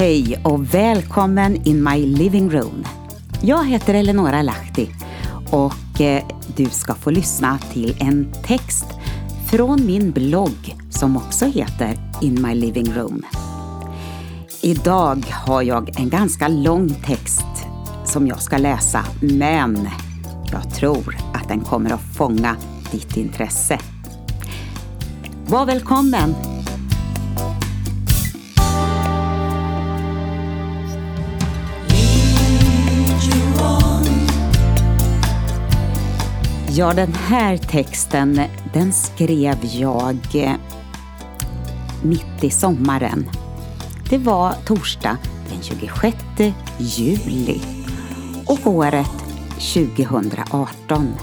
Hej och välkommen in my living room. Jag heter Eleonora Lahti och eh, du ska få lyssna till en text från min blogg som också heter In my living room. Idag har jag en ganska lång text som jag ska läsa men jag tror att den kommer att fånga ditt intresse. Var välkommen! Ja, den här texten den skrev jag eh, mitt i sommaren. Det var torsdag den 26 juli och året 2018.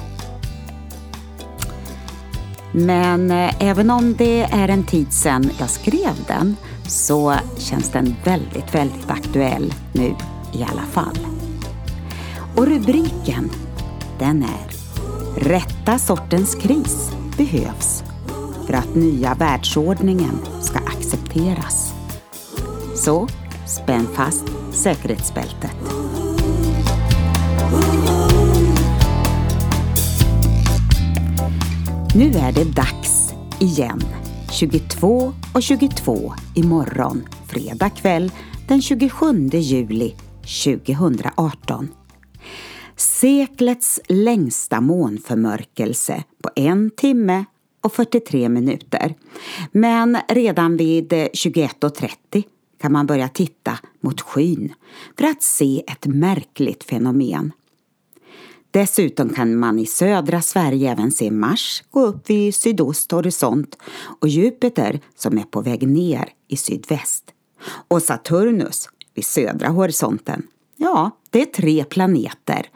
Men eh, även om det är en tid sedan jag skrev den så känns den väldigt, väldigt aktuell nu i alla fall. Och rubriken den är Rätta sortens kris behövs för att nya världsordningen ska accepteras. Så spänn fast säkerhetsbältet. Nu är det dags igen. 22 och 22 imorgon, fredag kväll den 27 juli 2018. Seklets längsta månförmörkelse på en timme och 43 minuter. Men redan vid 21.30 kan man börja titta mot skyn för att se ett märkligt fenomen. Dessutom kan man i södra Sverige även se Mars gå upp vid sydost horisont och Jupiter som är på väg ner i sydväst. Och Saturnus vid södra horisonten. Ja, det är tre planeter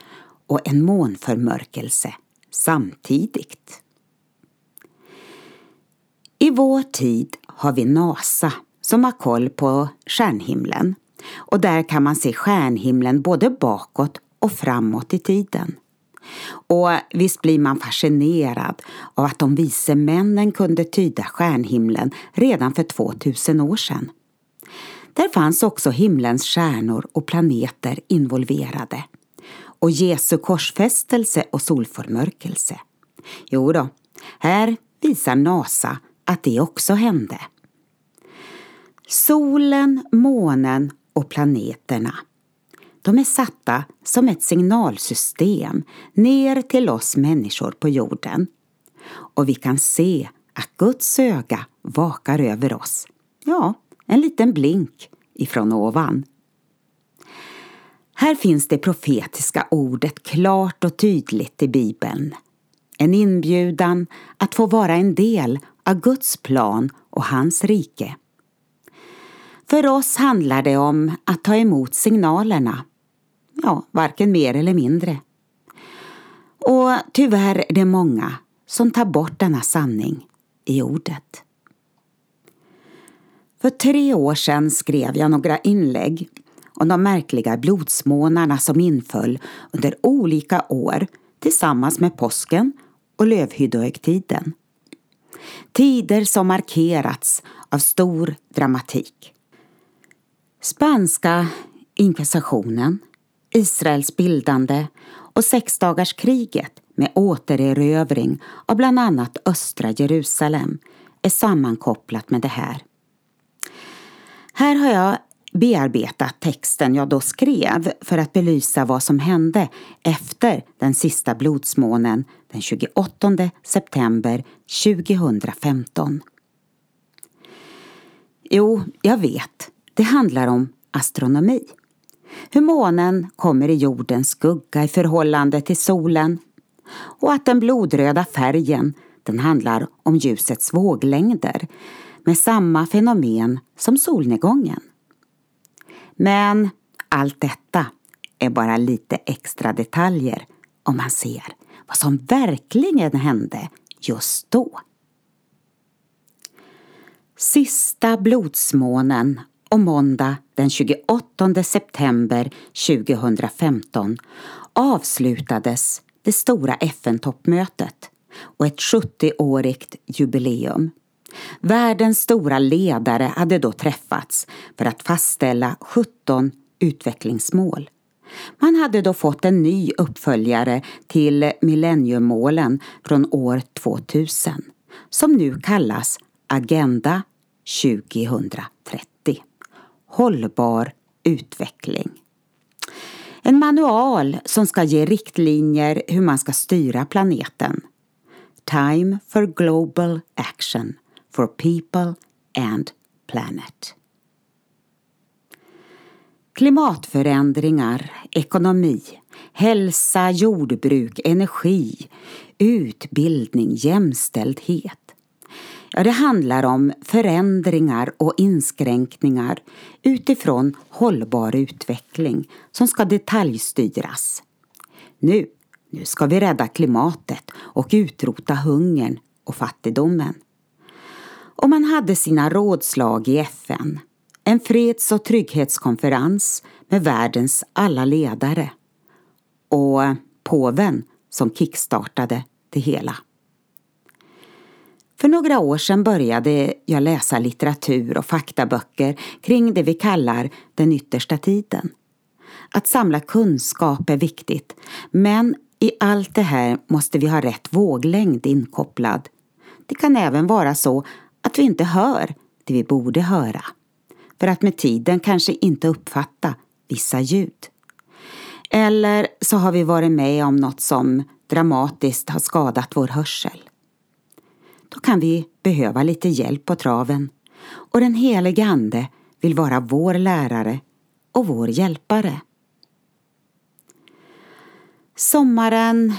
och en månförmörkelse samtidigt. I vår tid har vi NASA som har koll på stjärnhimlen och där kan man se stjärnhimlen både bakåt och framåt i tiden. Och visst blir man fascinerad av att de vise männen kunde tyda stjärnhimlen redan för 2000 år sedan. Där fanns också himlens stjärnor och planeter involverade. Och Jesu korsfästelse och solförmörkelse. Jo då, här visar NASA att det också hände. Solen, månen och planeterna de är satta som ett signalsystem ner till oss människor på jorden. Och vi kan se att Guds öga vakar över oss. Ja, en liten blink ifrån ovan. Här finns det profetiska ordet klart och tydligt i Bibeln. En inbjudan att få vara en del av Guds plan och hans rike. För oss handlar det om att ta emot signalerna ja, varken mer eller mindre. Och tyvärr är det många som tar bort denna sanning i ordet. För tre år sedan skrev jag några inlägg om de märkliga blodsmånarna som inföll under olika år tillsammans med påsken och lövhyddohögtiden. Tider som markerats av stor dramatik. Spanska inkvisitionen Israels bildande och sexdagarskriget med återerövring av bland annat östra Jerusalem är sammankopplat med det här. Här har jag bearbetat texten jag då skrev för att belysa vad som hände efter den sista blodsmånen den 28 september 2015. Jo, jag vet, det handlar om astronomi. Hur månen kommer i jordens skugga i förhållande till solen. Och att den blodröda färgen, den handlar om ljusets våglängder med samma fenomen som solnedgången. Men allt detta är bara lite extra detaljer om man ser vad som verkligen hände just då. Sista blodsmånen och måndag den 28 september 2015 avslutades det stora FN-toppmötet och ett 70-årigt jubileum. Världens stora ledare hade då träffats för att fastställa 17 utvecklingsmål. Man hade då fått en ny uppföljare till millenniummålen från år 2000 som nu kallas Agenda 2030. Hållbar utveckling. En manual som ska ge riktlinjer hur man ska styra planeten. Time for Global Action for People and Planet. Klimatförändringar, ekonomi, hälsa, jordbruk, energi, utbildning, jämställdhet. Ja, det handlar om förändringar och inskränkningar utifrån hållbar utveckling som ska detaljstyras. Nu, nu ska vi rädda klimatet och utrota hungern och fattigdomen. Och man hade sina rådslag i FN, en freds och trygghetskonferens med världens alla ledare och påven som kickstartade det hela. För några år sedan började jag läsa litteratur och faktaböcker kring det vi kallar den yttersta tiden. Att samla kunskap är viktigt, men i allt det här måste vi ha rätt våglängd inkopplad. Det kan även vara så att vi inte hör det vi borde höra, för att med tiden kanske inte uppfatta vissa ljud. Eller så har vi varit med om något som dramatiskt har skadat vår hörsel då kan vi behöva lite hjälp på traven. Och den helige Ande vill vara vår lärare och vår hjälpare. Sommaren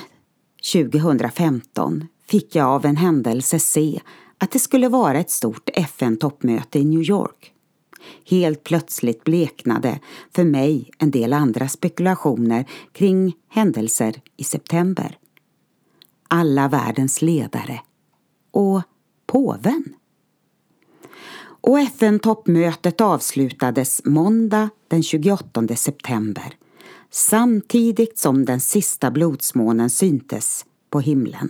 2015 fick jag av en händelse se att det skulle vara ett stort FN-toppmöte i New York. Helt plötsligt bleknade för mig en del andra spekulationer kring händelser i september. Alla världens ledare och påven. Och FN-toppmötet avslutades måndag den 28 september samtidigt som den sista blodsmånen syntes på himlen.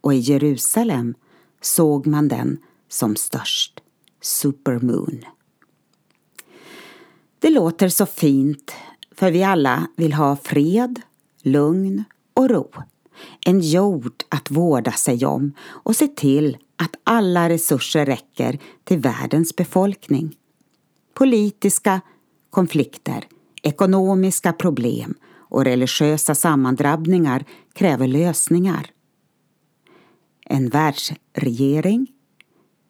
Och i Jerusalem såg man den som störst, supermoon. Det låter så fint för vi alla vill ha fred, lugn och ro en jord att vårda sig om och se till att alla resurser räcker till världens befolkning. Politiska konflikter, ekonomiska problem och religiösa sammandrabbningar kräver lösningar. En världsregering,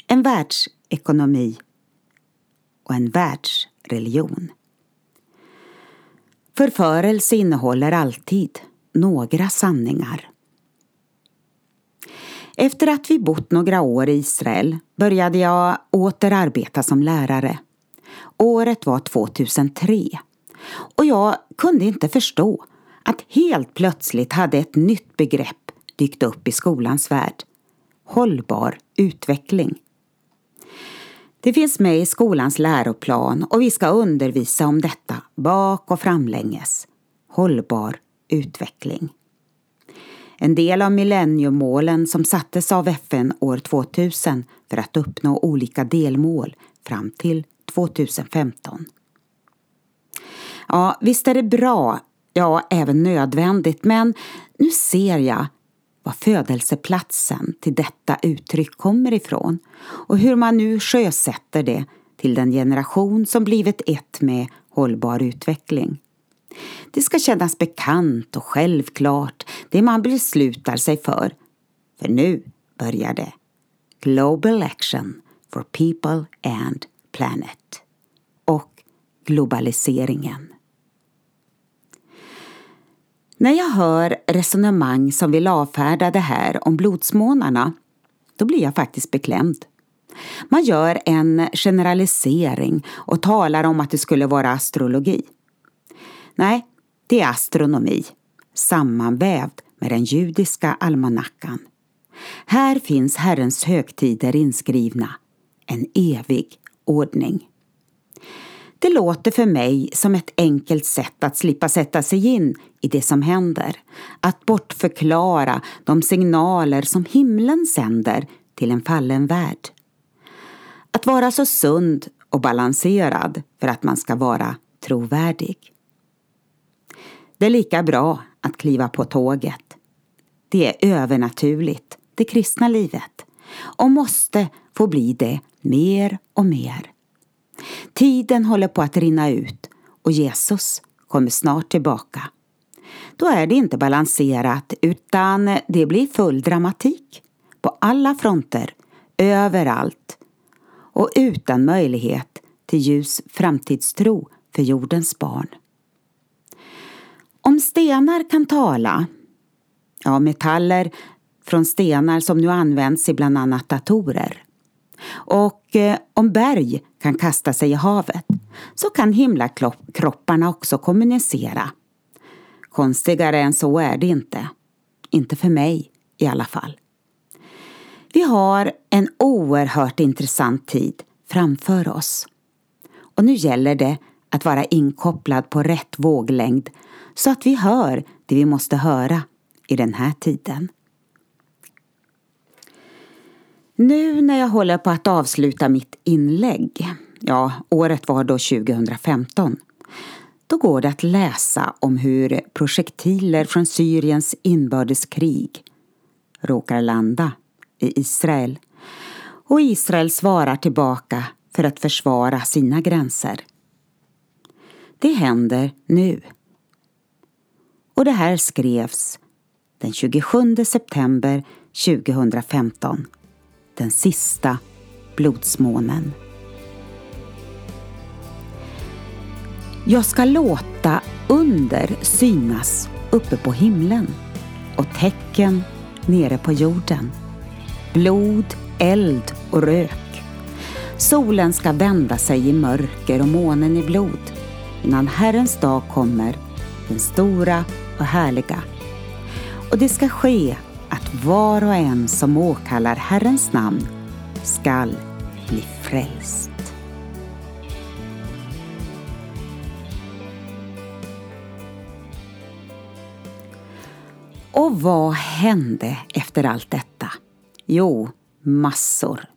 en världsekonomi och en världsreligion. Förförelse innehåller alltid några sanningar. Efter att vi bott några år i Israel började jag åter arbeta som lärare. Året var 2003 och jag kunde inte förstå att helt plötsligt hade ett nytt begrepp dykt upp i skolans värld. Hållbar utveckling. Det finns med i skolans läroplan och vi ska undervisa om detta bak och framlänges. Hållbar utveckling. En del av millenniemålen som sattes av FN år 2000 för att uppnå olika delmål fram till 2015. Ja, visst är det bra, ja även nödvändigt, men nu ser jag var födelseplatsen till detta uttryck kommer ifrån och hur man nu sjösätter det till den generation som blivit ett med hållbar utveckling. Det ska kännas bekant och självklart, det man beslutar sig för. För nu börjar det. Global Action for People and Planet. Och globaliseringen. När jag hör resonemang som vill avfärda det här om blodsmånarna, då blir jag faktiskt beklämd. Man gör en generalisering och talar om att det skulle vara astrologi. Nej, det är astronomi, sammanvävd med den judiska almanackan. Här finns Herrens högtider inskrivna, en evig ordning. Det låter för mig som ett enkelt sätt att slippa sätta sig in i det som händer. Att bortförklara de signaler som himlen sänder till en fallen värld. Att vara så sund och balanserad för att man ska vara trovärdig. Det är lika bra att kliva på tåget. Det är övernaturligt, det kristna livet, och måste få bli det mer och mer. Tiden håller på att rinna ut och Jesus kommer snart tillbaka. Då är det inte balanserat utan det blir full dramatik på alla fronter, överallt och utan möjlighet till ljus framtidstro för jordens barn. Om stenar kan tala, ja metaller från stenar som nu används i bland annat datorer, och eh, om berg kan kasta sig i havet så kan himlakropparna också kommunicera. Konstigare än så är det inte. Inte för mig i alla fall. Vi har en oerhört intressant tid framför oss. Och nu gäller det att vara inkopplad på rätt våglängd så att vi hör det vi måste höra i den här tiden. Nu när jag håller på att avsluta mitt inlägg, ja, året var då 2015, då går det att läsa om hur projektiler från Syriens inbördeskrig råkar landa i Israel och Israel svarar tillbaka för att försvara sina gränser. Det händer nu. Och det här skrevs den 27 september 2015, den sista blodsmånen. Jag ska låta under synas uppe på himlen och tecken nere på jorden. Blod, eld och rök. Solen ska vända sig i mörker och månen i blod innan Herrens dag kommer, den stora och härliga. Och det ska ske att var och en som åkallar Herrens namn skall bli frälst. Och vad hände efter allt detta? Jo, massor.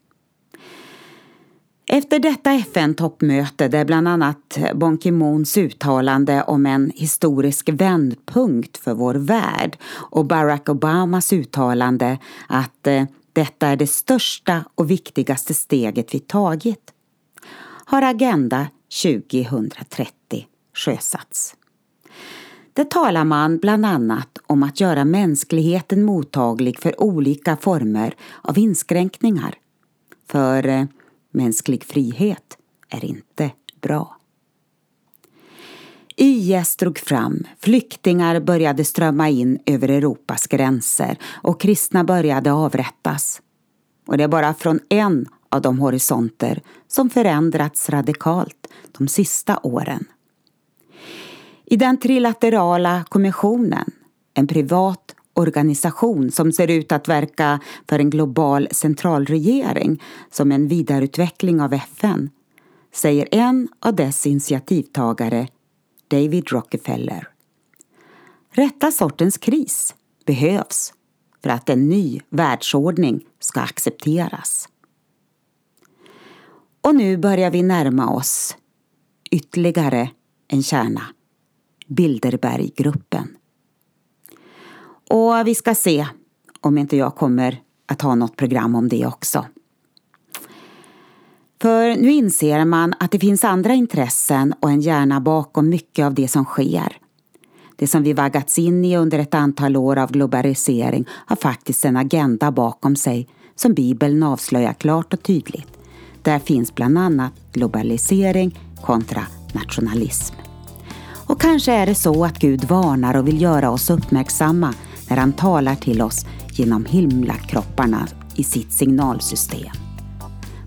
Efter detta FN-toppmöte där bland annat Ban Ki-Moons uttalande om en historisk vändpunkt för vår värld och Barack Obamas uttalande att eh, detta är det största och viktigaste steget vi tagit har Agenda 2030 sjösatts. Där talar man bland annat om att göra mänskligheten mottaglig för olika former av inskränkningar. För eh, mänsklig frihet är inte bra. IS drog fram, flyktingar började strömma in över Europas gränser och kristna började avrättas. Och det är bara från en av de horisonter som förändrats radikalt de sista åren. I den trilaterala kommissionen, en privat organisation som ser ut att verka för en global centralregering som en vidareutveckling av FN, säger en av dess initiativtagare, David Rockefeller. Rätta sortens kris behövs för att en ny världsordning ska accepteras. Och nu börjar vi närma oss ytterligare en kärna. Bilderberggruppen. Och vi ska se om inte jag kommer att ha något program om det också. För nu inser man att det finns andra intressen och en hjärna bakom mycket av det som sker. Det som vi vaggats in i under ett antal år av globalisering har faktiskt en agenda bakom sig som Bibeln avslöjar klart och tydligt. Där finns bland annat globalisering kontra nationalism. Och kanske är det så att Gud varnar och vill göra oss uppmärksamma när han talar till oss genom himlakropparna i sitt signalsystem.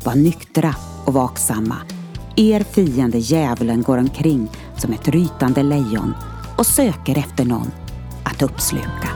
Var nyktra och vaksamma. Er fiende djävulen går omkring som ett rytande lejon och söker efter någon att uppsluka.